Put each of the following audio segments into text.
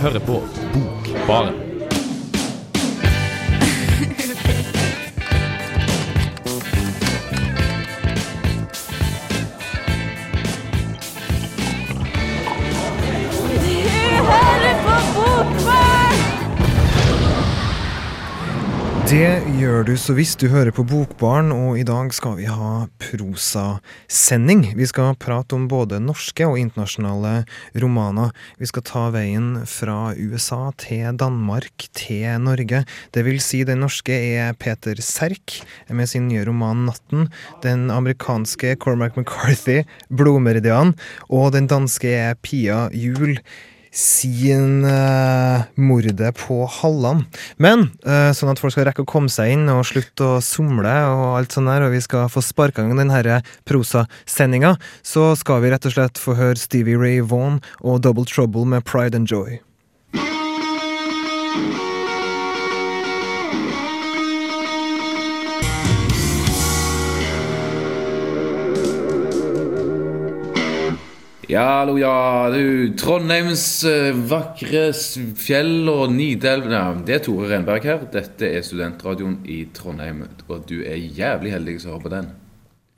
hører på Bokbaren. Det gjør du så visst du hører på Bokbarn, og i dag skal vi ha prosasending. Vi skal prate om både norske og internasjonale romaner. Vi skal ta veien fra USA til Danmark til Norge. Det vil si, den norske er Peter Serk med sin nye roman 'Natten'. Den amerikanske Cormac McCarthy, 'Blodmeridian'. Og den danske er Pia Juel sin uh, mordet på Halland. Men uh, sånn at folk skal rekke å komme seg inn og slutte å somle og alt sånt der, og vi skal få sparka i gang denne prosasendinga, så skal vi rett og slett få høre Stevie Ray Vaughan og Double Trouble med Pride and Joy. Ja, hallo, ja, du. Trondheims eh, vakre fjell og Nidelv ja, Det er Tore Renberg her. Dette er studentradioen i Trondheim. Og du er jævlig heldig som hører på den.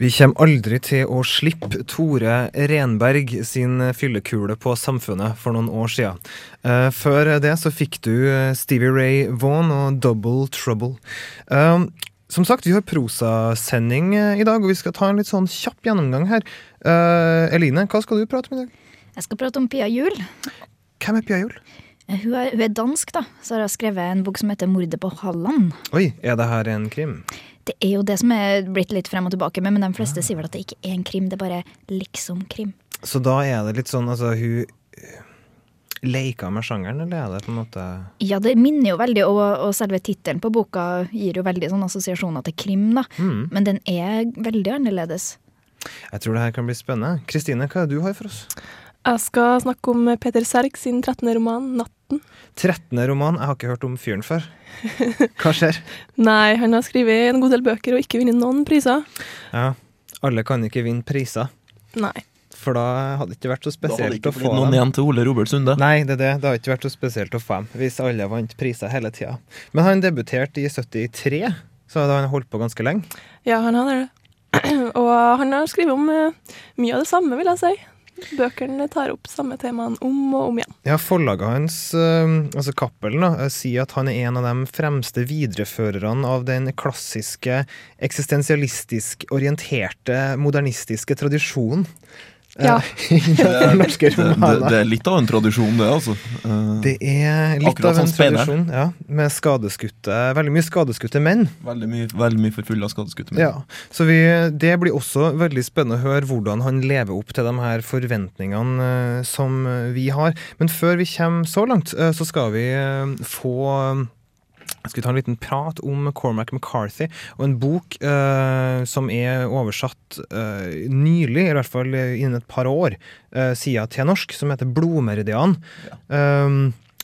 Vi kommer aldri til å slippe Tore Renberg sin fyllekule på Samfunnet for noen år siden. Eh, før det så fikk du eh, Stevie Ray Vaughan og Double Trouble. Som sagt, vi har prosasending i dag, og vi skal ta en litt sånn kjapp gjennomgang her. Eh, Eline, hva skal du prate om i dag? Jeg skal prate om Pia Juel. Hvem er Pia Juel? Hun er, hun er dansk, da. Så har hun skrevet en bok som heter 'Mordet på Halland'. Oi, er det her en krim? Det er jo det som er blitt litt frem og tilbake med, men de fleste sier vel at det ikke er en krim, det er bare liksom-krim. Så da er det litt sånn, altså, hun leika leker med sjangeren, eller er det på en måte Ja, det minner jo veldig, og, og selve tittelen på boka gir jo veldig sånn assosiasjoner til krim, da. Mm. Men den er veldig annerledes. Jeg tror det her kan bli spennende. Kristine, hva er det du har for oss? Jeg skal snakke om Peter Serg sin 13. roman 'Natten'. 13. roman. Jeg har ikke hørt om fyren før. Hva skjer? Nei, han har skrevet en god del bøker og ikke vunnet noen priser. Ja, alle kan ikke vinne priser. Nei. For da hadde det ikke vært så spesielt å få... Da hadde det ikke blitt noen dem. igjen til Ole Robert Sunde. Nei, det er det. Det har ikke vært så spesielt å få dem, hvis alle vant priser hele tida. Men han debuterte i 73, så da har han holdt på ganske lenge. Ja, han hadde det. Og han har skrevet om eh, mye av det samme, vil jeg si. Bøkene tar opp samme temaene om og om igjen. Ja, Forlaget hans, eh, altså Cappelen, eh, sier at han er en av de fremste videreførerne av den klassiske, eksistensialistisk orienterte, modernistiske tradisjonen. Ja. norske Det, det, det er litt av en tradisjon, det, altså. Eh, Det er litt Akkurat av en tradisjon, ja, med skadeskutte Veldig mye skadeskutte menn. veldig mye, veldig mye forfylla skadeskutte menn. Ja, så vi, Det blir også veldig spennende å høre hvordan han lever opp til de her forventningene eh, som vi har. Men før vi kommer så langt, eh, så skal vi få skal vi ta en liten prat om Cormac McCarthy og en bok eh, som er oversatt eh, nylig, i hvert fall eh, innen et par år, uh, sida til norsk, som heter 'Blodmeridian'. Eh,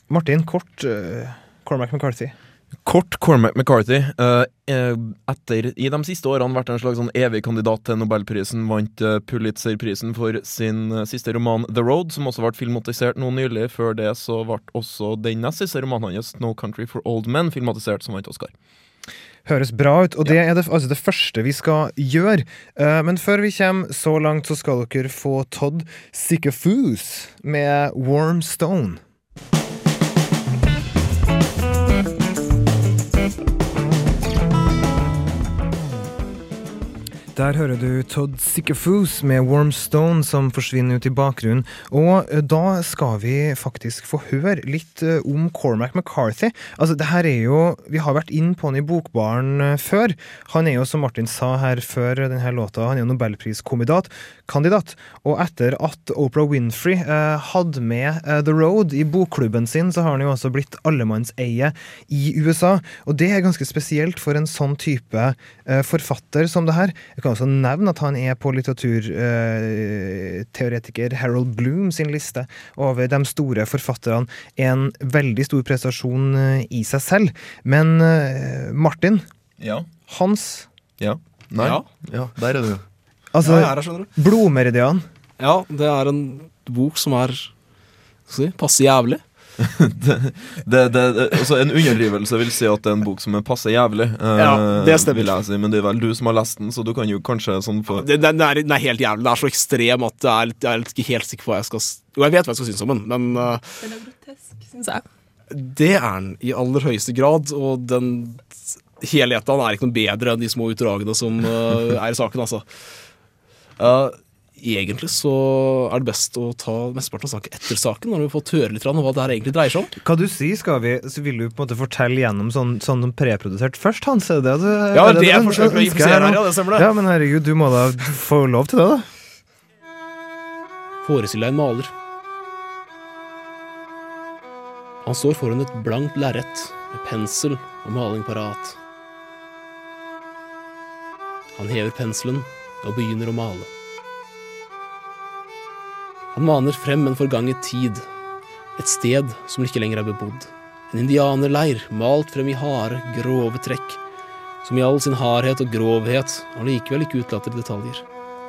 Martin, kort eh, Cormac McCarthy. Kort Cormac McCarthy. eh, eh, etter i de siste årene vært en slags sånn evig kandidat til Nobelprisen. Vant uh, Pulitzer-prisen for sin eh, siste roman The Road, som også ble filmatisert nå nylig. Før det så ble også den nest siste romanen hans, No Country for Old Men, filmatisert, som vant Oscar. Høres bra ut, og det er det, altså det første vi skal gjøre. Eh, men før vi kommer så langt, så skal dere få Todd Sickafus med Warm Stone. Der hører du Todd Sickafus med Warm Stone som forsvinner ut i bakgrunnen. Og eh, da skal vi faktisk få høre litt eh, om Cormac McCarthy. Altså, det her er jo Vi har vært inn på han i Bokbaren eh, før. Han er jo, som Martin sa her før denne låta, han er jo nobelpriskandidat. Kandidat. Og etter at Oprah Winfrey eh, hadde med eh, The Road i bokklubben sin, så har han jo også blitt allemannseie i USA. Og det er ganske spesielt for en sånn type eh, forfatter som det her. Jeg kan også nevne at han er på litteraturteoretiker teoretiker Harold Bloom sin liste over de store forfatterne. En veldig stor prestasjon eh, i seg selv. Men eh, Martin, Ja. Hans Ja. Nei. Ja. Ja, der er du. Altså, ja, jeg er her. Blodmeridian. Ja, det er en bok som er si, passe jævlig. det, det, det, altså En underdrivelse vil si at det er en bok som er passe jævlig. eh, Ja, det stemmer. Vil jeg si, men det er vel du som har lest den, så du kan jo kanskje sånn få Den, den, er, den er helt jævlig. Den er så ekstrem at jeg er, litt- jeg er ikke helt sikker på hva jeg skal Jo, jeg vet hva jeg skal synes om den, men uh, Den er grotesk, syns jeg. det er den i aller høyeste grad. Og den helheten er ikke noe bedre enn de små utdragene som uh, er i saken, altså. Uh, egentlig så er det best å ta mesteparten av saken etter saken, når vi har fått høre litt om hva det her egentlig dreier seg om. Hva du sier, skal vi, så vil du på en måte fortelle gjennom sånn, sånn preprodusert først, Hans? Er det det Ja, er det jeg forsøker å implisere her, ja, det stemmer det. Ja, men herregud, du må da få lov til det, da. Forestill deg en maler. Han står foran et blankt lerret med pensel og maling parat. Han hever penselen og begynner å male. Han maner frem en forganget tid, et sted som ikke lenger er bebodd. En indianerleir malt frem i harde, grove trekk, som i all sin hardhet og grovhet allikevel ikke utelater detaljer.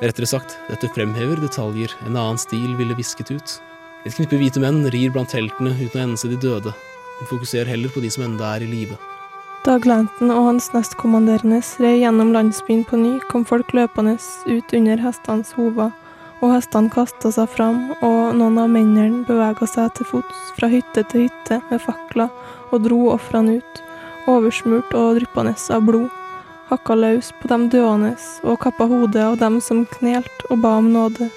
Rettere sagt, dette fremhever detaljer en annen stil ville visket ut. Et knippe hvite menn rir blant teltene uten å ense de døde, men fokuserer heller på de som enda er i live. Da Glanton og hans nestkommanderende red gjennom landsbyen på ny, kom folk løpende ut under hestenes hover, og hestene kasta seg fram, og noen av mennene bevega seg til fots fra hytte til hytte med fakler og dro ofrene ut, oversmurt og dryppende av blod, hakka løs på dem døende og kappa hodet av dem som knelt og ba om nåde.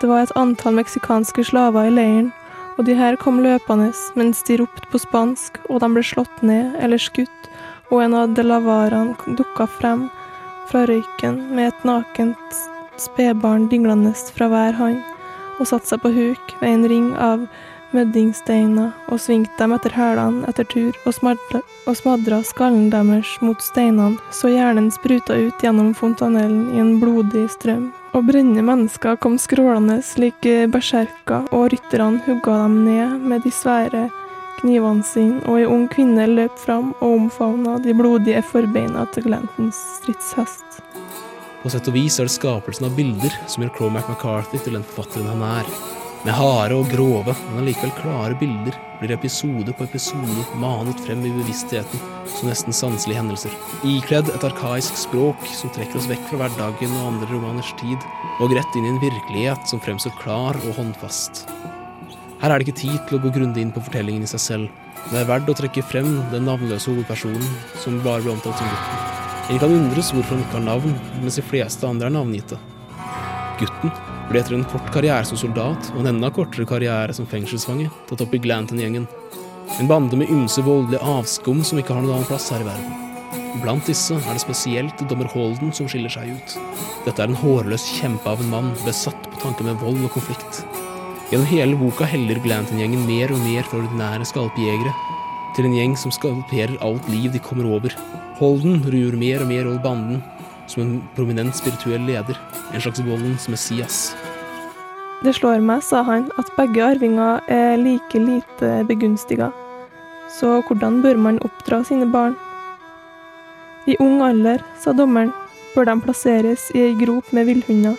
Det var et antall meksikanske slaver i leiren, og de her kom løpende mens de ropte på spansk, og de ble slått ned eller skutt, og en av delavarene dukka frem fra røyken med et nakent spedbarn dinglende fra hver hånd, og satte seg på huk ved en ring av møddingsteiner og svingte dem etter hælene etter tur og smadra, og smadra skallen deres mot steinene så hjernen spruta ut gjennom fontanellen i en blodig strøm. Og brennende mennesker kom skrålende slik berserker, og rytterne hugga dem ned med de svære knivene sine, og ei ung kvinne løp fram og omfavna de blodige forbeina til Glentons stridshest. På sett og vis er det skapelsen av bilder som gjør Cromac McCarthy til den forfatteren han er. Med harde og grove, men allikevel klare bilder blir episode på episode manet frem i bevisstheten som nesten sanselige hendelser. Ikledd et arkaisk språk som trekker oss vekk fra hverdagen og andre romaners tid, og rett inn i en virkelighet som fremstår klar og håndfast. Her er det ikke tid til å gå grundig inn på fortellingen i seg selv. Det er verdt å trekke frem den navnløse hovedpersonen som bare ble omtalt som gutten. En kan undres hvorfor han ikke har navn, mens de fleste andre er navngitte. Gutten ble etter en kort karriere som soldat og en enda kortere karriere som fengselsfange tatt opp i Glanton-gjengen. En bande med ymse voldelige avskum som ikke har noen annen plass her i verden. Blant disse er det spesielt dommer Holden som skiller seg ut. Dette er en hårløs kjempe av en mann besatt på tanken med vold og konflikt. Gjennom hele boka heller Glanton-gjengen mer og mer fra ordinære skalpjegere til en gjeng som skalperer alt liv de kommer over. Holden ruer mer og mer over banden som en prominent spirituell leder, en slags voldens messias. Det slår meg, sa han, at begge arvinger er like lite begunstiga. Så hvordan bør man oppdra sine barn? I ung alder, sa dommeren, bør de plasseres i ei grop med villhunder.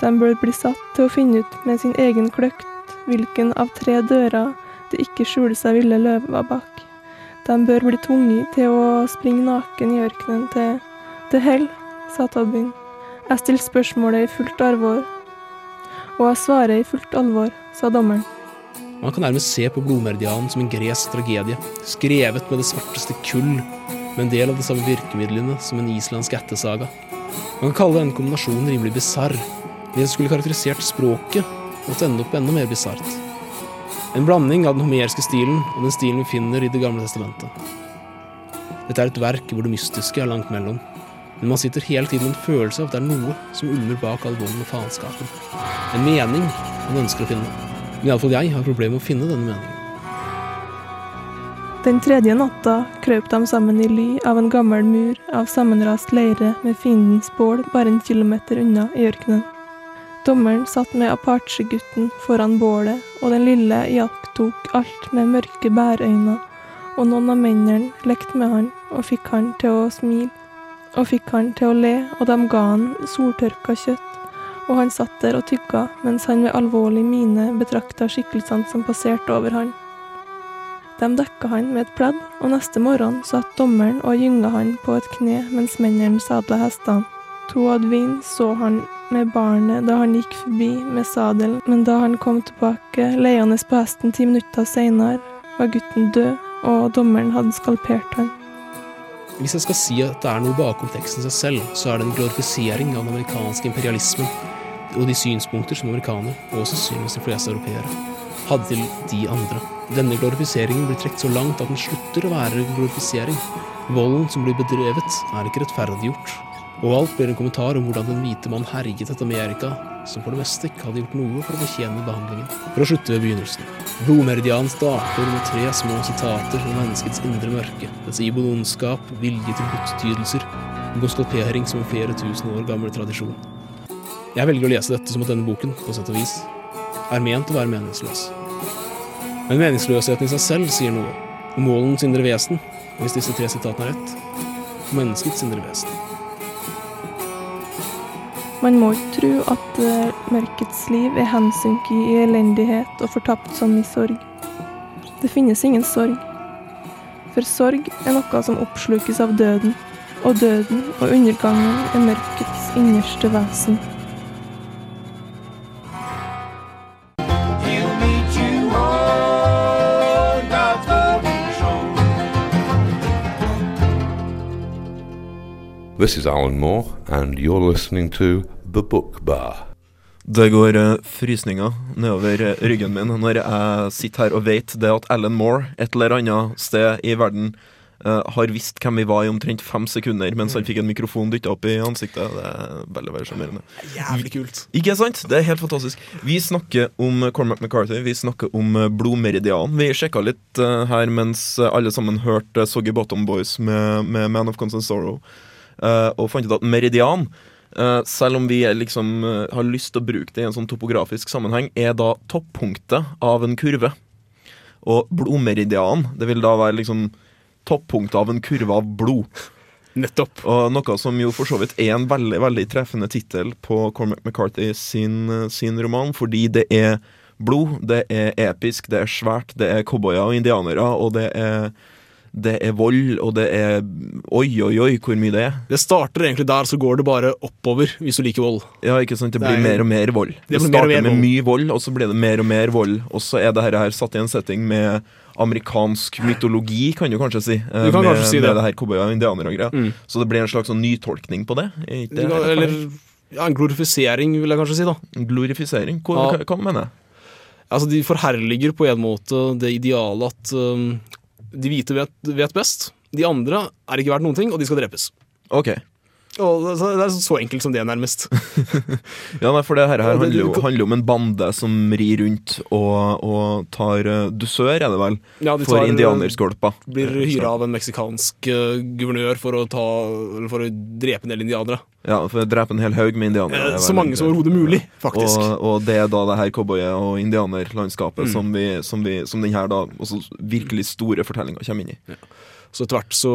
De bør bli satt til å finne ut med sin egen kløkt hvilken av tre dører det ikke skjuler seg ville løver bak. De bør bli tvunget til å springe naken i ørkenen til til hell, sa Tobin. Jeg stiller spørsmålet i fullt alvor, og jeg svarer i fullt alvor, sa dommeren. Man kan nærmest se på blodmeridianen som en gresk tragedie, skrevet med det svarteste kull, med en del av de samme virkemidlene som en islandsk ættesaga. Man kan kalle denne kombinasjonen rimelig bisarr, det skulle karakterisert språket, måtte ende opp enda mer bisart. En blanding av den homerske stilen og den stilen vi finner i Det gamle testamentet. Dette er et verk hvor det mystiske er langt mellom, men man sitter hele tiden med en følelse av at det er noe som ulmer bak all volden og faenskapen. En mening man ønsker å finne. Men iallfall jeg har problemer med å finne denne meningen. Den tredje natta krøp de sammen i ly av en gammel mur av sammenrast leire med fiendens bål bare en kilometer unna i ørkenen. Dommeren satt med Apache-gutten foran bålet, og den lille iakttok alt med mørke bærøyne, og noen av mennene lekte med han og fikk han til å smile, og fikk han til å le, og de ga han soltørka kjøtt, og han satt der og tygga mens han med alvorlig mine betrakta skikkelsene som passerte over han. De dekka han med et pledd, og neste morgen satt dommeren og gynga han på et kne mens mennene sadla hestene. Toadvin så han med barnet da han gikk forbi med sadelen, men da han kom tilbake leiende på hesten ti minutter seinere, var gutten død, og dommeren hadde skalpert han. Hvis jeg skal si at det er noe bakom teksten seg selv, så er det en glorifisering av den amerikanske imperialismen og de synspunkter som amerikanere, og sannsynligvis de fleste europeere, hadde til de andre. Denne glorifiseringen blir trukket så langt at den slutter å være glorifisering. Volden som blir bedrevet, er ikke rettferdiggjort. Og alt blir en kommentar om hvordan den hvite mann herjet etter Amerika som for det meste ikke hadde gjort noe for å fortjene behandlingen. For å slutte ved begynnelsen. Blodmeridian starter med tre små sitater om menneskets indre mørke, dets iboende ondskap, vilje til godtydelser, og skalpering som en flere tusen år gammel tradisjon. Jeg velger å lese dette som at denne boken, på sett og vis, er ment å være meningsløs. Men meningsløsheten i seg selv sier noe om målens indre vesen, hvis disse tre sitatene er rett, om menneskets indre vesen. Man må ikke tro at eh, mørkets liv er hensunket i elendighet og fortapt som i sorg. Det finnes ingen sorg. For sorg er noe som oppslukes av døden, og døden og undergangen er mørkets innerste vesen. This is Alan Moore, and you're listening to The Book Bar. Det går eh, frysninger nedover eh, ryggen min når jeg sitter her og vet det at Alan Moore et eller annet sted i verden uh, har visst hvem vi var i omtrent fem sekunder mens han fikk en mikrofon dytta opp i ansiktet. Det er veldig veldig sjarmerende. Jævlig kult. Ikke sant? Det er helt fantastisk. Vi snakker om Cormac McCarthy, vi snakker om blodmeridian. Vi sjekka litt uh, her mens alle sammen hørte Soggy Bottom Boys med, med Man of Constant Sorrow, og fant ut at meridian eh, selv om vi liksom eh, har lyst til å bruke det i en sånn topografisk sammenheng, er da toppunktet av en kurve. Og blodmeridian, det vil da være liksom toppunktet av en kurve av blod. Nettopp. Og noe som jo for så vidt er en veldig veldig treffende tittel på Cormac McCarthy sin, eh, sin roman, fordi det er blod, det er episk, det er svært, det er cowboyer og indianere, og det er, det er vold, og det er Oi, oi, oi, hvor mye det er. Det starter egentlig der, så går det bare oppover hvis du liker vold. Ja, ikke sant? Det Det blir er- mer og mer vold. Det, det starter mer med vold. mye vold, og så blir det mer og mer vold. Og så er det her, her satt i en setting med amerikansk mytologi, kan du kanskje si. eh, Du kan med, kanskje si det. Med det her cowboyer og indianere og greier. Mm. Så det blir en slags sånn nytolkning på det. Ikke det helt Eller ja, en glorifisering, vil jeg kanskje si. da. glorifisering? Hva, Ja. hva mener jeg? Altså, De forherliger på en måte det idealet at um, de hvite vet, vet best. De andre er ikke verdt noen ting, og de skal drepes. Ok. Og det er så enkelt som det, nærmest. Ja, nei, for det her, her handler, jo, handler om en bande som rir rundt og, og tar uh, dusør, er det vel, Ja, de for indianerskolpa. Blir Eh, hyra av en meksikansk guvernør for å, ta, for å drepe en del indianere. Ja, for å drepe en hel haug med indianere. Eh, er Så mange som overhodet mulig, faktisk. Og, og det er da det her cowboy- og Mm. indianerlandskapet som, vi, som, vi, som den her da også virkelig store fortellinga kommer inn i. Så etter hvert så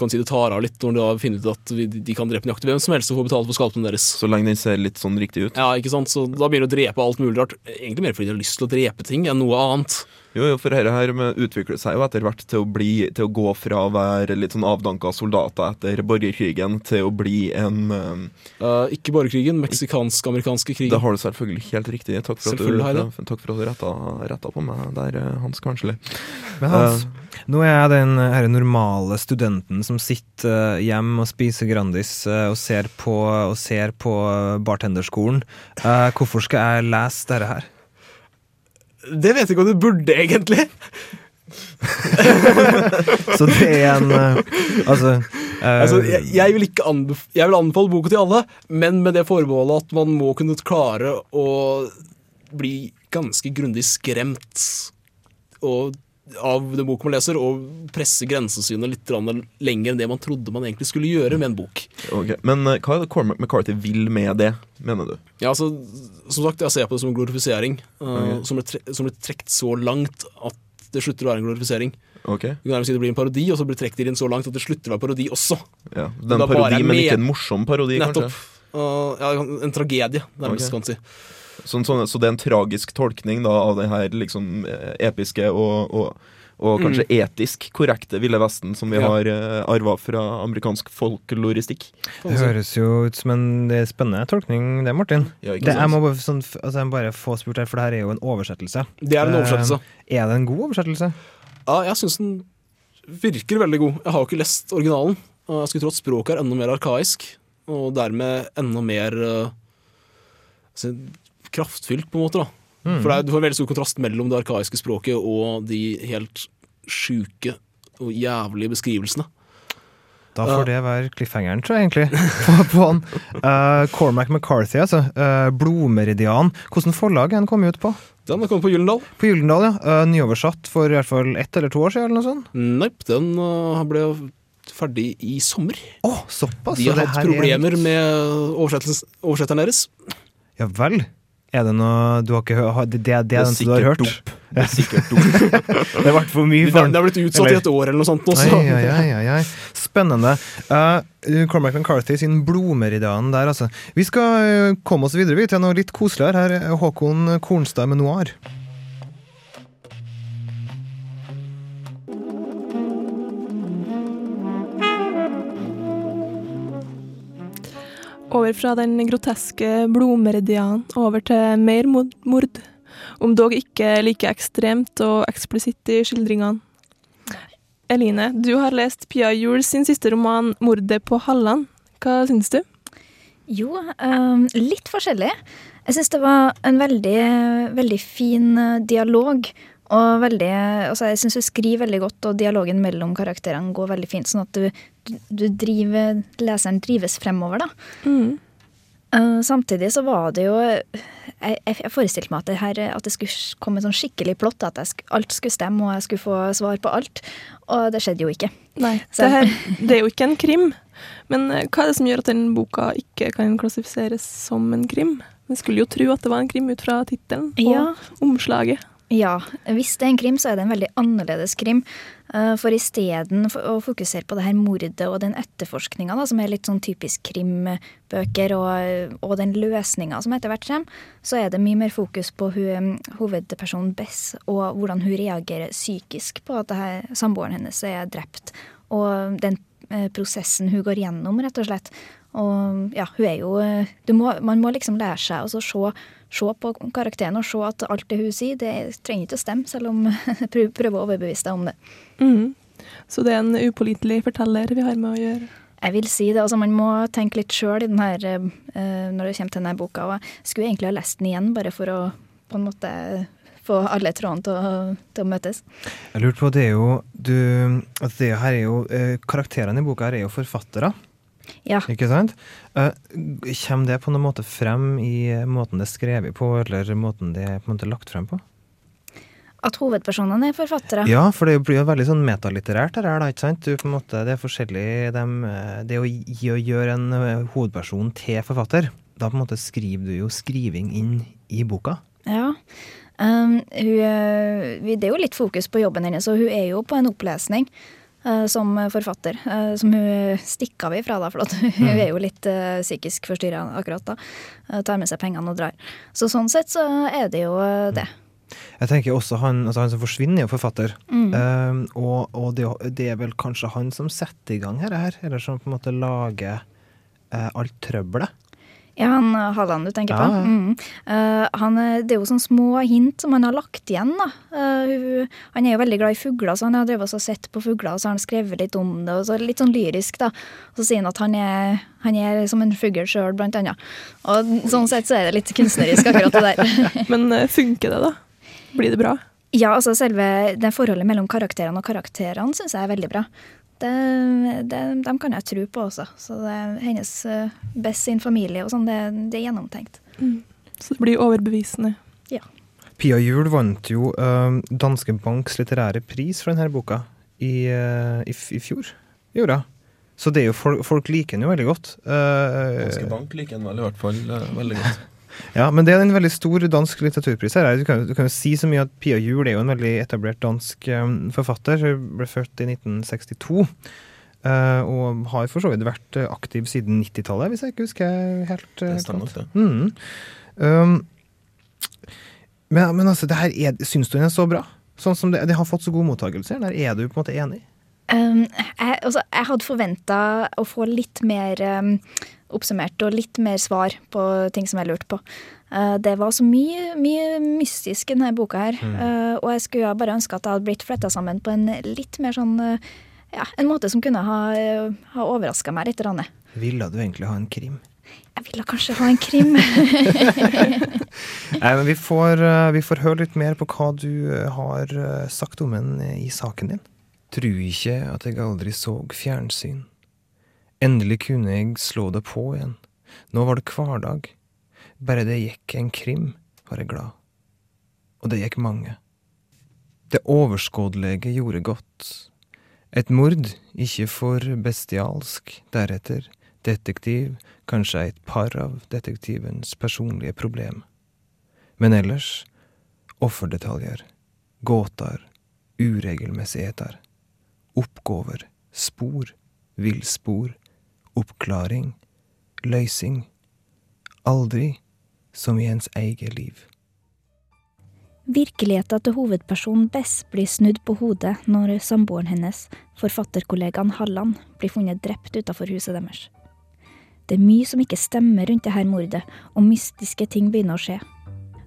kan si det tar av litt når de da finner ut at de kan drepe nøyaktig hvem som helst og få betalt for skalpen deres. Så lenge den ser litt sånn riktig ut. Ja, ikke sant? Så da begynner de å drepe alt mulig rart. Egentlig mer fordi de har lyst til å drepe ting enn noe annet. Jo, jo, for dette her med utvikler seg jo etter hvert til å, bli, til å gå fra å være litt sånn avdanka soldater etter borgerkrigen til å bli en uh, ikke borgerkrigen, meksikansk-amerikanske Det har du selvfølgelig helt riktig. Takk for at du, takk for at du retta, retta på meg der, eh, Hans Kansli. Men Hans, nå er jeg den her normale studenten som sitter eh, hjemme og spiser Grandis eh, og ser på, og ser på bartenderskolen. Eh, hvorfor skal jeg lese dette her? Det vet jeg ikke om du burde, egentlig. Så det er en eh, Altså, eh, Altså, jeg, jeg, vil ikke jeg vil anbefale boka til alle, men med det forbeholdet at man må kunne klare å bli ganske grundig skremt og, av den boken man leser, og presse grensesynet litt lenger enn det man trodde man egentlig skulle gjøre med en bok. Okay. Men eh, hva er det Cormac McCarthy vil med det, mener du? Ja, altså, Som sagt, jeg ser på det som en glorifisering, eh, Ok. som, ble tre som ble trukket så langt at det slutter å være en glorifisering. Okay. Du kan nærmest si Det blir en parodi, og så blir det trukket inn så langt at det slutter å være parodi også. ja. Den parodi, men med- ikke en morsom parodi, Nettopp. kanskje? Uh, ja, en tragedie, nærmest, okay. kan man si. Sånn, sånn, så det er en tragisk tolkning da, av det her liksom eh, episke og, og, og kanskje etisk korrekte Ville Vesten som vi Ja. har uh, arva fra amerikansk folkloristikk. Det høres jo ut som en det er spennende tolkning, det, Martin. Ja, Det, jeg må bare, sånn, altså, jeg må bare få spurt her, for det her er jo en oversettelse. Det er en oversettelse. Eh, er det en god oversettelse? Ja, jeg syns den virker veldig god. Jeg har jo ikke lest originalen. Og jeg skulle tro at språket er enda mer arkaisk, og dermed enda mer uh, kraftfylt, på en måte. da. Mm. For det er, Du får veldig stor kontrast mellom det arkaiske språket og de helt sjuke og jævlige beskrivelsene. Da får det være cliffhangeren, tror jeg egentlig. på, på han. Uh, Cormac McCarthy, altså. Uh, Blodmeridian. Hvordan forlag er den kommet ut på? Den kommet på Gyllendal. På Gyllendal, ja. Uh, nyoversatt for i hvert fall ett eller to år siden, eller noe sånt. Nei, den ble ferdig i sommer. Oh, såpass! De så har hatt her er- problemer med oversettelsen- oversetteren deres. Ja vel. Er det noe du har ikke hørt? Det, det, det Det er er den du har hørt? dop. Det er sikkert dop. Det ble for mye Det, det har blitt utsatt i et år eller noe sånt. Også. Ai, ai, ai, ai. Spennende. Uh, Cormac McCarthy sin blodmeridian der, altså. Vi skal eh, komme oss videre vi, til noe litt koseligere. Her er Håkon Kornstad med Noir. Over fra den groteske blodmeridianen over til mer mord. Om dog ikke like ekstremt og eksplisitt i skildringene. Eline, du har lest Pia Juel sin siste roman 'Mordet på Halland'. Hva syns du? Jo, um, litt forskjellig. Jeg syns det var en veldig, veldig fin eh, dialog. Og veldig, altså jeg syns du skriver veldig godt, og dialogen mellom karakterene går veldig fint. Sånn at du, du driver, leseren drives fremover, da. Mm. Uh, samtidig så var det jo Jeg, jeg, forestilte meg at det, her, at det skulle komme sånn skikkelig plott. At jeg, sk- alt skulle stemme, og jeg skulle få svar på alt. Og det skjedde jo ikke. Nei, Så- det, her, det er jo ikke en krim. Men eh, hva er det som gjør at den boka ikke kan klassifiseres som en krim? Vi skulle jo tro at det var en krim ut fra tittelen og Ja. omslaget. Ja, hvis det er en krim, så er det en veldig annerledes krim. Eh, For isteden å fokusere på det her mordet og den etterforskninga, som er litt sånn typisk krimbøker, og, og den løsninga som etter hvert kommer, så er det mye mer fokus på hun, hovedpersonen Bess, og hvordan hun reagerer psykisk på at her, samboeren hennes er drept. Og den eh, prosessen hun går gjennom, rett og slett. Og ja, hun er jo eh, må, Man må liksom lære seg å se, se på karakteren og se at alt det hun sier, det trenger ikke å stemme, selv om jeg prøver å overbevise deg om det. Mm. Så det er en upålitelig forteller vi har med å gjøre. Jeg vil si det, altså Man må tenke litt sjøl når det kommer til denne boka. og Jeg skulle egentlig ha lest den igjen, bare for å på en måte få alle trådene til til å møtes. Jeg lurte på, det er jo du, altså det her er jo eh, Karakterene i boka her er jo forfattere, Ja. ikke sant? Eh, kommer det på noen måte frem i måten det er skrevet på, eller måten det er på en måte lagt frem på? At hovedpersonene er forfattere. Ja, for det blir jo veldig sånn metalitterært her, da, ikke sant? Du, på en måte, det er forskjellig dem, eh, Det å gi å gjøre en eh, hovedperson til forfatter, da på en måte skriver du jo skriving inn i boka. Ja. Um, hun, det er jo litt fokus på jobben hennes, og hun er jo på en opplesning som forfatter. eh, som hun stikker av ifra, da, for hun er jo litt eh, psykisk forstyrra akkurat da. Eh, tar med seg pengene og drar. Så sånn sett så er det jo eh, det. Jeg tenker også han, altså han som forsvinner, er jo forfatter. Mm. Um, og og det, det er vel kanskje han som setter i gang her, her eller som på en måte lager uh, alt trøbbelet. Ja, han eh, Halland du tenker på. ja. Mm. Uh, han, er- det er jo sånne små hint som han har lagt igjen. da. Uh, han er jo veldig glad i fugler, så han har drevet og sett på fugler og så har han skrevet litt om det. og så Litt sånn lyrisk, da. Så sier han at han er, han er som en fugl sjøl, blant annet. Og sånn sett så er det litt kunstnerisk, akkurat det der. Men eh, funker det, da? Blir det bra? Ja, altså selve det forholdet mellom karakterene og karakterene syns jeg er veldig bra. Det, det, dem kan jeg tro på også. Så det, hennes best sin familie og sånn, det, det er gjennomtenkt. Så det blir overbevisende. Pia Juel vant jo uh, Danske Banks litterære pris for denne boka i, uh, i, i fjor. Gjorde hun. Så det er jo folk, folk liker den jo veldig godt. Uh, Danske Bank liker den vel i hvert fall eh, veldig godt. Ja, men det er en veldig stor dansk litteraturpris her. Du kan, du kan jo si så mye at Pia Juel er jo en veldig etablert dansk eh, forfatter. Hun ble født i 1962. Uh, og har for så vidt vært eh, aktiv siden 90-tallet, hvis jeg ikke husker helt. Uh, Det stemmer nok, det. Mm. Um, men, men altså, det her er, syns du den er så bra? Sånn som det, det har fått så god mottakelse. Der er du på en måte enig? Um, jeg, altså, jeg hadde forventa å få litt mer um, oppsummert og litt mer svar på ting som jeg lurte på. Uh, det var så mye, mye mystisk i denne boka her, uh, og jeg skulle bare ønske at det hadde blitt fletta sammen på en litt mer sånn uh, ja, En måte som kunne ha, ha overraska meg litt. Rann. Ville du egentlig ha en krim? Jeg ville kanskje ha en krim. Nei, men vi får, eh, vi får høre litt mer på hva du eh, har eh, sagt om den eh, i saken din. Tru ikke at jeg aldri så fjernsyn. Endelig kunne jeg slå det på igjen. Nå var det hverdag. Bare det gikk en krim, var jeg glad. Og det gikk mange. Det overskådelige gjorde godt. Et mord, ikke for bestialsk, deretter detektiv, kanskje et par av detektivens personlige problem. Men ellers offerdetaljer, gåter, uregelmessigheter, oppgaver, spor, villspor, oppklaring, løysing. Aldri som i ens eget liv. Virkeligheten til hovedpersonen Bess blir snudd på hodet når samboeren hennes, forfatterkollegaen Halland, blir funnet drept utenfor huset deres. Det er mye som ikke stemmer rundt dette mordet, og mystiske ting begynner å skje.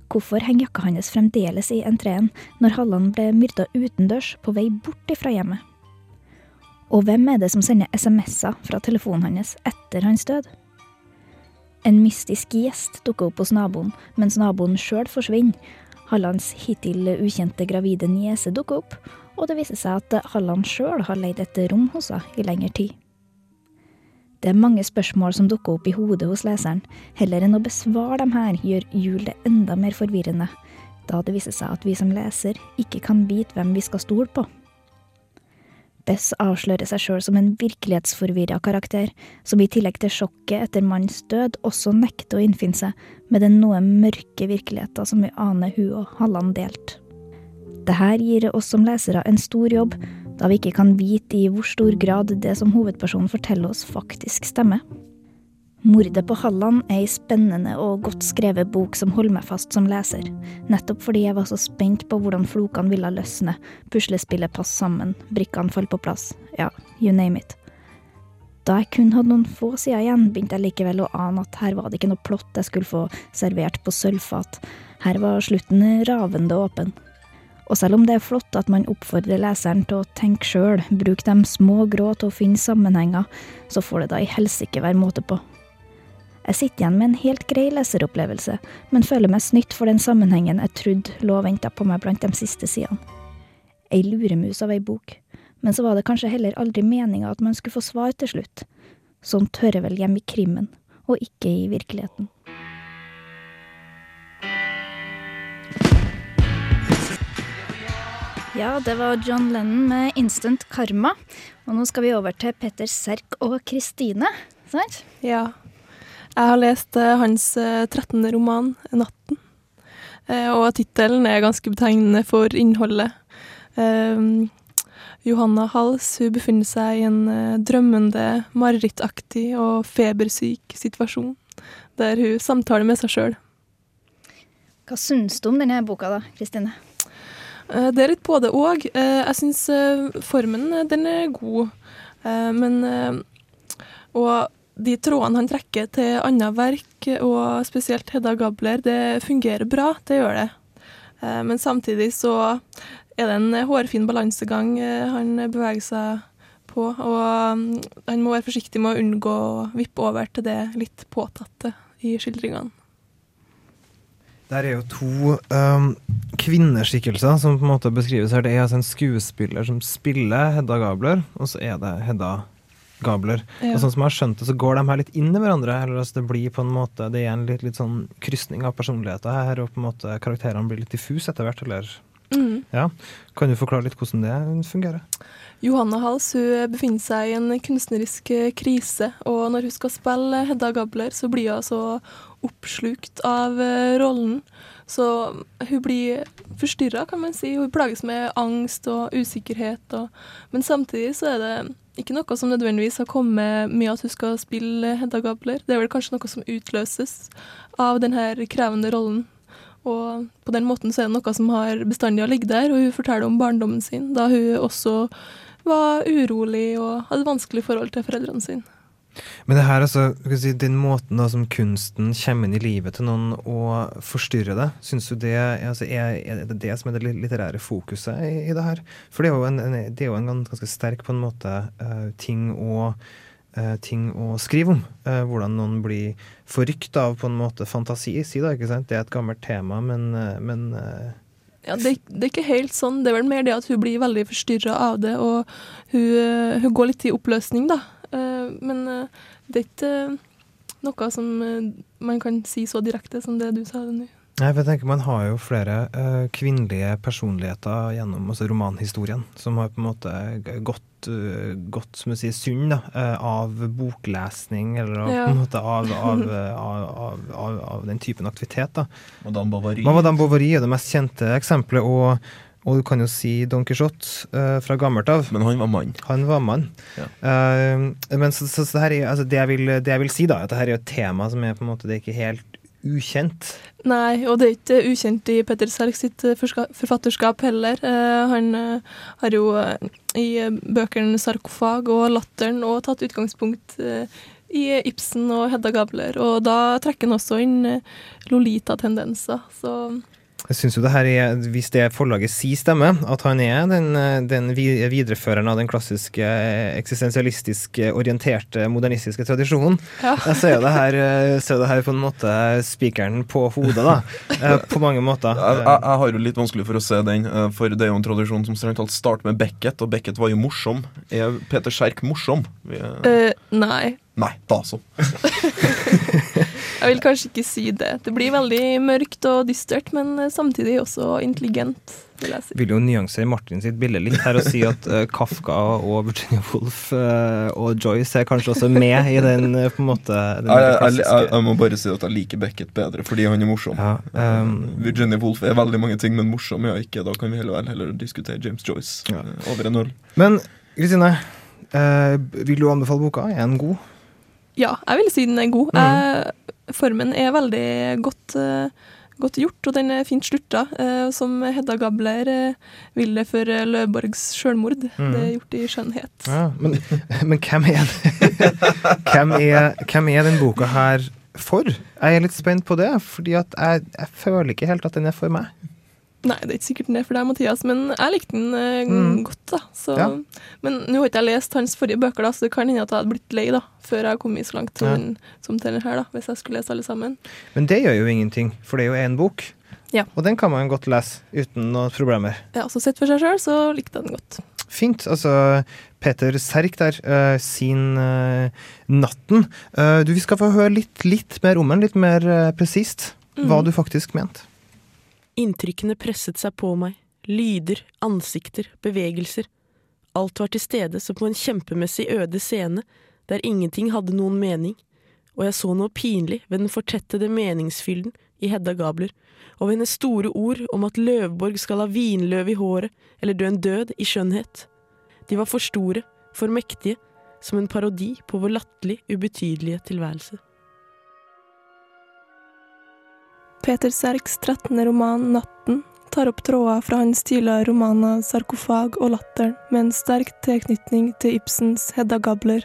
Hvorfor henger jakka hans fremdeles i entreen når Halland ble myrda utendørs på vei bort ifra hjemmet? Og hvem er det som sender SMS-er fra telefonen hans etter hans død? En mystisk gjest dukker opp hos naboen, mens naboen sjøl forsvinner. Hallands hittil ukjente gravide niese dukker opp, og det viser seg at Halland sjøl har leid et rom hos henne i lengre tid. Det er mange spørsmål som dukker opp i hodet hos leseren. Heller enn å besvare dem her, gjør jul det enda mer forvirrende, da det viser seg at vi som leser ikke kan vite hvem vi skal stole på. Bess avslører seg sjøl som en virkelighetsforvirra karakter, som i tillegg til sjokket etter mannens død også nekter å innfinne seg med den noe mørke virkeligheten som vi aner hun og Halland delte. Dette gir oss som lesere en stor jobb, da vi ikke kan vite i hvor stor grad det som hovedpersonen forteller oss, faktisk stemmer. Mordet på Halland er ei spennende og godt skrevet bok som holder meg fast som leser, nettopp fordi jeg var så spent på hvordan flokene ville løsne, puslespillet passe sammen, brikkene falle på plass, ja, you name it. Da jeg kun hadde noen få sider igjen, begynte jeg likevel å ane at her var det ikke noe plott jeg skulle få servert på sølvfat, her var slutten ravende åpen. Og selv om det er flott at man oppfordrer leseren til å tenke sjøl, bruke de små grå til å finne sammenhenger, så får det da i helsike være måte på. Jeg sitter igjen med en helt grei leseropplevelse, men føler meg snytt for den sammenhengen jeg trodde lå og venta på meg blant de siste sidene. Ei luremus av ei bok, men så var det kanskje heller aldri meninga at man skulle få svar til slutt. Sånt hører vel hjemme i krimmen, og ikke i virkeligheten. Ja, det var John Lennon med 'Instant Karma'. Og nå skal vi over til Petter Serk og Kristine. Sant? Ja. Jeg har lest eh, hans eh, 13. roman, 'Natten'. Eh, og tittelen er ganske betegnende for innholdet. Eh, Johanna Hals hun befinner seg i en eh, drømmende, marerittaktig og febersyk situasjon, der hun samtaler med seg sjøl. Hva syns du om denne boka, da, Kristine? Eh, Det er litt både. Eh, Jeg syns eh, formen eh, den er god, Eh, men eh, Og de trådene han trekker til andre verk, og spesielt Hedda Gabler, det fungerer bra, det gjør det. Eh, Men samtidig så er det en hårfin balansegang eh, han beveger seg på, og mm, han må være forsiktig med å unngå å vippe over til det litt påtatte i skildringene. Der er jo to um, kvinneskikkelser som på en måte beskrives her. Det er altså en skuespiller som spiller Hedda Gabler, og så er det Hedda Gabler. Ja. Og sånn som jeg har skjønt det, så går de her litt inn i hverandre. Eller altså det blir på en måte Det er en litt, litt sånn krysning av personligheter her, og på en måte karakterene blir litt diffuse etter hvert, eller Mm. Ja. Kan du forklare litt hvordan det fungerer? Johanna Hals hun befinner seg i en kunstnerisk eh, krise, og når hun skal spille Hedda Gabler, så blir hun så oppslukt av eh, rollen. Så hun blir forstyrra, kan man si. Hun plages med angst og usikkerhet. Og, men samtidig så er det ikke noe som nødvendigvis har kommet med at hun skal spille Hedda Gabler. Det er vel kanskje noe som utløses av denne krevende rollen. Og på den måten så er det noe som har bestandig har ligget der, og hun forteller om barndommen sin, da hun også var urolig og hadde vanskelig forhold til foreldrene sine. Men det her, altså, si, den måten da som kunsten kommer inn i livet til noen og forstyrrer det, syns du det altså, er, er det det som er det litterære fokuset i, i det her? For det er jo en, en, er jo en gans- ganske sterk på en måte uh, ting, å, eh, ting å skrive om. eh, hvordan noen blir forrykt av på en måte fantasi, si da, ikke sant? Det er et gammelt tema, men, men Ja, det, det er ikke helt sånn. Det er vel mer det at hun blir veldig forstyrra av det, og hun, hun går litt i oppløsning, da. Eh, Men eh, det er ikke eh, noe som man kan si så direkte som det du sa nå. Nei, for jeg tenker Man har jo flere uh, kvinnelige personligheter gjennom altså romanhistorien, som har på en måte gått, uh, gått som jeg sier, sunn da, eh, av boklesning, eller av, Ja. på en måte av, av, av, av, av, av den typen aktivitet. da. Madame Bovary. Madame Bovary er det mest kjente eksempelet, og, og du kan jo si Don Quijote uh, fra gammelt av. Men han var mann. Han var mann. Ja. Uh, men så, så, så det, her er, altså det, jeg vil, det jeg vil si, da, er at det her er jo et tema som er på en måte det er ikke helt ukjent. Nei, og det er ikke ukjent i Petter Serk sitt eh, forfatterskap heller. Uh, han eh, har jo eh, i eh, bøkene 'Sarkofag' og 'Latteren' og tatt utgangspunkt eh, i Ibsen og Hedda Gabler, og da trekker han også inn eh, Lolita-tendenser. Så Jeg synes jo det her er, Hvis det forlaget sier stemme, at han er den, eh, den videreføreren av den klassiske eh, eksistensialistisk eh, orienterte modernistiske tradisjonen, ja. eh, så er jo det her, eh, så er det her på en måte spikeren på hodet, da. Eh, På mange måter. Jeg, jeg, jeg har jo litt vanskelig for å se den, eh, for det er jo en tradisjon som strengt talt starter med Beckett, og Beckett var jo morsom. Er Peter Skjerk morsom? Er- Eh, nei, Nei, da så. jeg vil kanskje ikke si det. Det blir veldig mørkt og dystert, men eh, samtidig også intelligent, vil jeg si. vil jo nyansere Martin sitt bilde litt her og si at eh, Kafka og Virginia Woolf eh, og Joyce er kanskje også med i den på en måte den Jeg, jeg, jeg, jeg må bare si at jeg liker Beckett bedre fordi han er morsom. ja, um, Virginia Woolf er veldig mange ting, men morsom er hun ikke. Da kan vi heller, heller diskutere James Joyce Ja. over en øl. Men Kristine, eh, vil du anbefale boka? Er den god? Ja, jeg vil si den er god. Mm. Eh, formen er veldig godt, eh, godt gjort, og den er fint slutta. Eh, som Hedda Gabler eh, vil det for Løvborgs sjølmord. Mm. Det er gjort i skjønnhet. Ja, men, men hvem er hvem, er, hvem er den boka her for? Jeg er litt spent på det, fordi at jeg, jeg føler ikke helt at den er for meg. Nei, det er ikke sikkert den er for deg, Mathias, men jeg likte den eh, Mm. godt. da. Så, Ja. Men nå har ikke jeg lest hans forrige bøker, da, så det kan hende at jeg hadde blitt lei da, før jeg kom så langt Ja. som til denne her, da, hvis jeg skulle lese alle sammen. Men det gjør jo ingenting, for det er jo én bok. Ja. Og den kan man godt lese uten noen problemer. Ja, Så sett for seg sjøl, så likte jeg den godt. Fint. Altså, Peter Serk der, uh, sin uh, 'Natten'. Uh, du, vi skal få høre litt, litt mer om den, litt mer presist hva Mm. du faktisk mente. Inntrykkene presset seg på meg. Lyder, ansikter, bevegelser. Alt var til stede som på en kjempemessig øde scene, der ingenting hadde noen mening, og jeg så noe pinlig ved den fortettede meningsfylden i Hedda Gabler, og ved hennes store ord om at Løvborg skal ha vinløv i håret eller dø en død i skjønnhet. De var for store, for mektige, som en parodi på vår latterlig ubetydelige tilværelse. Peter Serks 13. roman 'Natten' tar opp tråder fra hans tidligere romaner 'Sarkofag' og 'Latteren', med en sterk tilknytning til Ibsens Hedda Gabler.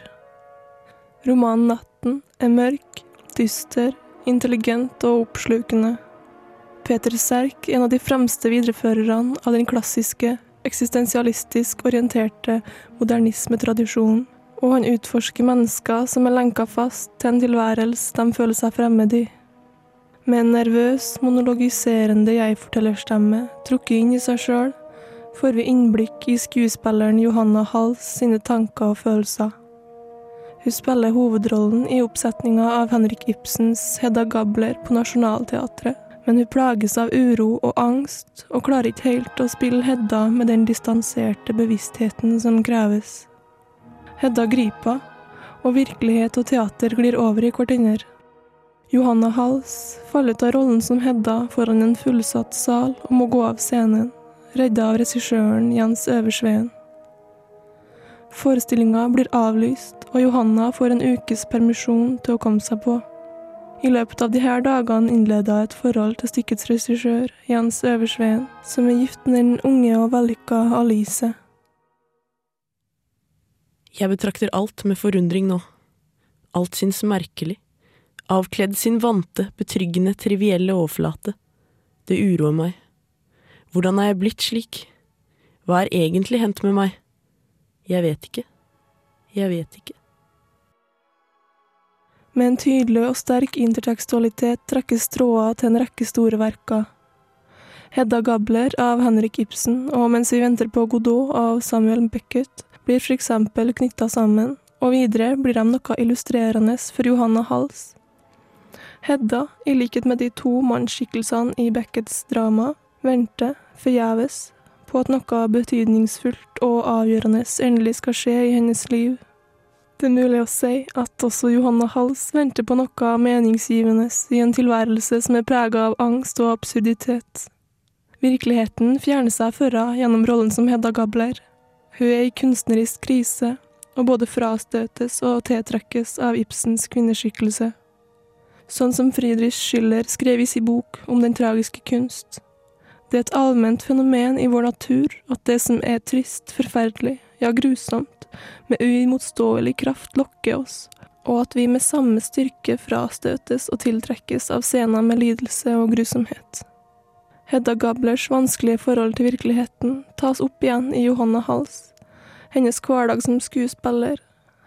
Romanen 'Natten' er mørk, dyster, intelligent og oppslukende. Peter Serk er en av de fremste videreførerne av den klassiske, eksistensialistisk orienterte modernismetradisjonen, og han utforsker mennesker som er lenka fast til en tilværelse de føler seg fremmed i. Med en nervøs, monologiserende jeg-fortellerstemme trukket inn i seg sjøl, får vi innblikk i skuespilleren Johanna Hals sine tanker og følelser. Hun spiller hovedrollen i oppsetninga av Henrik Ibsens Hedda Gabler på Nationaltheatret, men hun plages av uro og angst, og klarer ikke helt å spille Hedda med den distanserte bevisstheten som kreves. Hedda griper, og virkelighet og teater glir over i hverandre. Johanna Hals faller ut av rollen som Hedda foran en fullsatt sal og må gå av scenen, redda av regissøren Jens Øversveen. Forestillinga blir avlyst, og Johanna får en ukes permisjon til å komme seg på. I løpet av her dagene innleda et forhold til stykkets regissør, Jens Øversveen, som er gift med den unge og vellykka Alice. Jeg betrakter alt med forundring nå. Alt syns merkelig. Avkledd sin vante, betryggende, trivielle overflate. Det uroer meg. Hvordan er jeg blitt slik? Hva er egentlig hendt med meg? Jeg vet ikke. Jeg vet ikke. Med en tydelig og sterk intertekstualitet trekkes tråder til en rekke store verker. Hedda Gabler av Henrik Ibsen og Mens vi venter på Godot av Samuel Beckett blir eksempel knytta sammen, og videre blir de noe illustrerende for Johanna Hals. Hedda, i likhet med de to mannsskikkelsene i Beckets drama, venter forgjeves på at noe betydningsfullt og avgjørende endelig skal skje i hennes liv. Det er mulig å si at også Johanna Hals venter på noe meningsgivende i en tilværelse som er prega av angst og absurditet. Virkeligheten fjerner seg for henne gjennom rollen som Hedda Gabler. Hun er i kunstnerisk krise, og både frastøtes og tiltrekkes av Ibsens kvinneskikkelse. Sånn som Friedrich Schiller skrev i sin bok om den tragiske kunst. Det er et allment fenomen i vår natur at det som er trist, forferdelig, ja grusomt, med uimotståelig kraft lokker oss, og at vi med samme styrke frastøtes og tiltrekkes av scener med lidelse og grusomhet. Hedda Gablers vanskelige forhold til virkeligheten tas opp igjen i Johanna Hals. Hennes hverdag som skuespiller,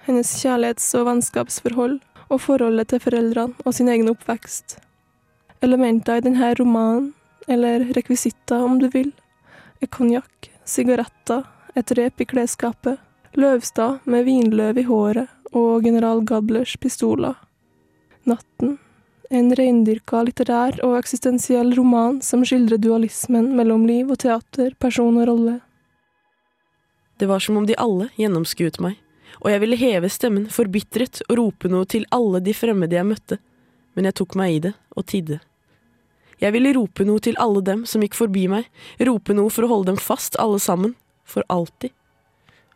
hennes kjærlighets- og vennskapsforhold og forholdet til foreldrene og sin egen oppvekst. Elementer i denne romanen, eller rekvisitter om du vil, er konjakk, sigaretter, et rep i klesskapet, Løvstad med vinløv i håret og general Gablers pistoler. Natten, en reindyrka litterær og eksistensiell roman som skildrer dualismen mellom liv og teater, person og rolle. Det var som om de alle gjennomskuet meg, og jeg ville heve stemmen forbitret og rope noe til alle de fremmede jeg møtte, men jeg tok meg i det og tidde. Jeg ville rope noe til alle dem som gikk forbi meg, rope noe for å holde dem fast, alle sammen, for alltid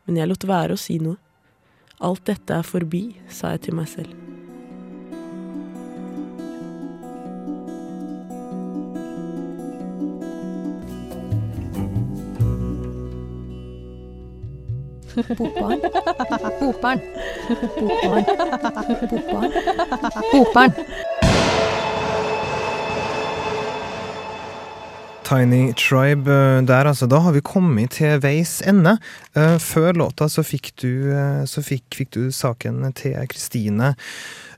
men jeg lot være å si noe. Alt dette er forbi, sa jeg til meg selv. Bokbarn. Bokbarn. Bokbarn. Bokbarn. Bokbarn. Tiny Tribe eh, der, altså. Da har vi kommet til veis ende. Uh, før låta så fikk du, uh, så fikk, fikk du saken til Kristine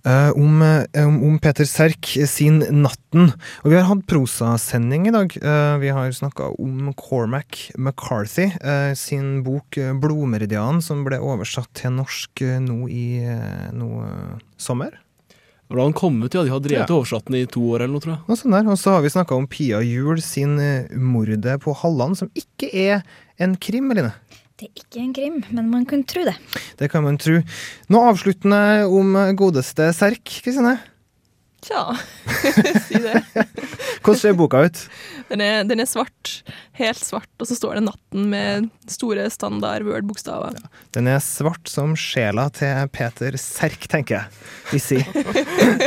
om, om, Peter Serk sin 'Natten'. Og vi har hatt prosasending i dag. vi har snakka om Cormac McCarthy sin bok 'Blodmeridian', som ble oversatt til norsk nå i nå sommer. Har han kom ut, ja, de har drevet og oversatt den i to år eller noe, tror jeg. Og, sånn der. og så har vi snakka om Pia Juel sin 'Mordet på Halland', som ikke er en krim, Eline? Det er ikke en krim, men man kan tro det. Det kan man tro. Noe avsluttende om godeste Serk, Kristine? Tja, si det. Hvordan ser boka ut? Den er, den er, svart. Helt svart. Og så står det 'Natten' med store standard Word-bokstaver. Ja, den er svart som sjela til Peter Serk, tenker jeg vi sier.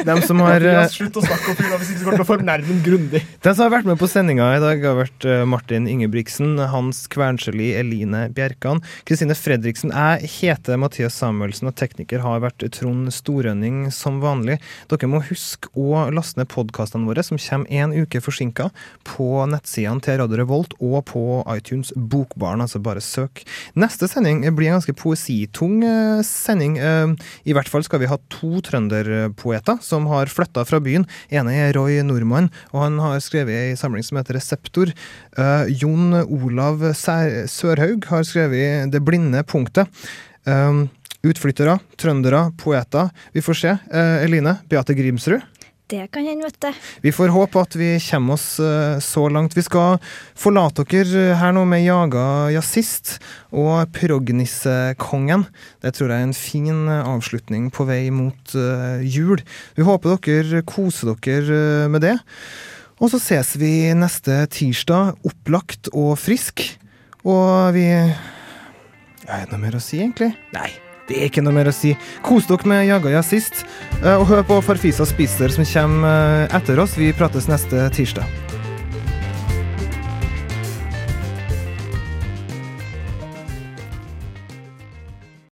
De som har Slutt å snakke om fylla hvis ikke så kommer til å fornærme ham grundig. De som har vært med på sendinga i dag, har vært eh, Martin Ingebrigtsen, Hans Kvernsjeli, Eline Bjerkan, Kristine Fredriksen. Jeg heter Mathias Samuelsen, og tekniker har vært Trond Storønning som vanlig. Dere må huske å laste ned podkastene våre, som kommer en uke forsinka, på nettsidene til Radio Revolt og på iTunes Bokbaren. Altså bare søk. Neste sending blir en ganske poesitung eh, sending. Eh, I hvert fall skal vi ha to trønderpoeter som har flytta fra byen. ene er Roy Nordmann, og han har skrevet ei samling som heter Reseptor. Uh, Jon Olav Sørhaug har skrevet Det blinde punktet. Utflyttere, trøndere, poeter. Vi får se. Eline Beate Grimsrud. Det kan hende, vet du. Vi får håpe at vi kommer oss uh, så langt. Vi skal forlate dere her nå med Jaga jazzist og Prognissekongen. Det tror jeg er en fin uh, avslutning på vei mot jul. Vi håper dere koser dere med det. Og så ses vi neste tirsdag, opplagt og frisk. Og vi er det noe mer å si, egentlig? Nei. Det er ikke noe mer å si. Kos dere med Jagaja jazzist, eh, og hør på Farfisa Spiser som kommer eh, etter oss. Vi prates neste tirsdag.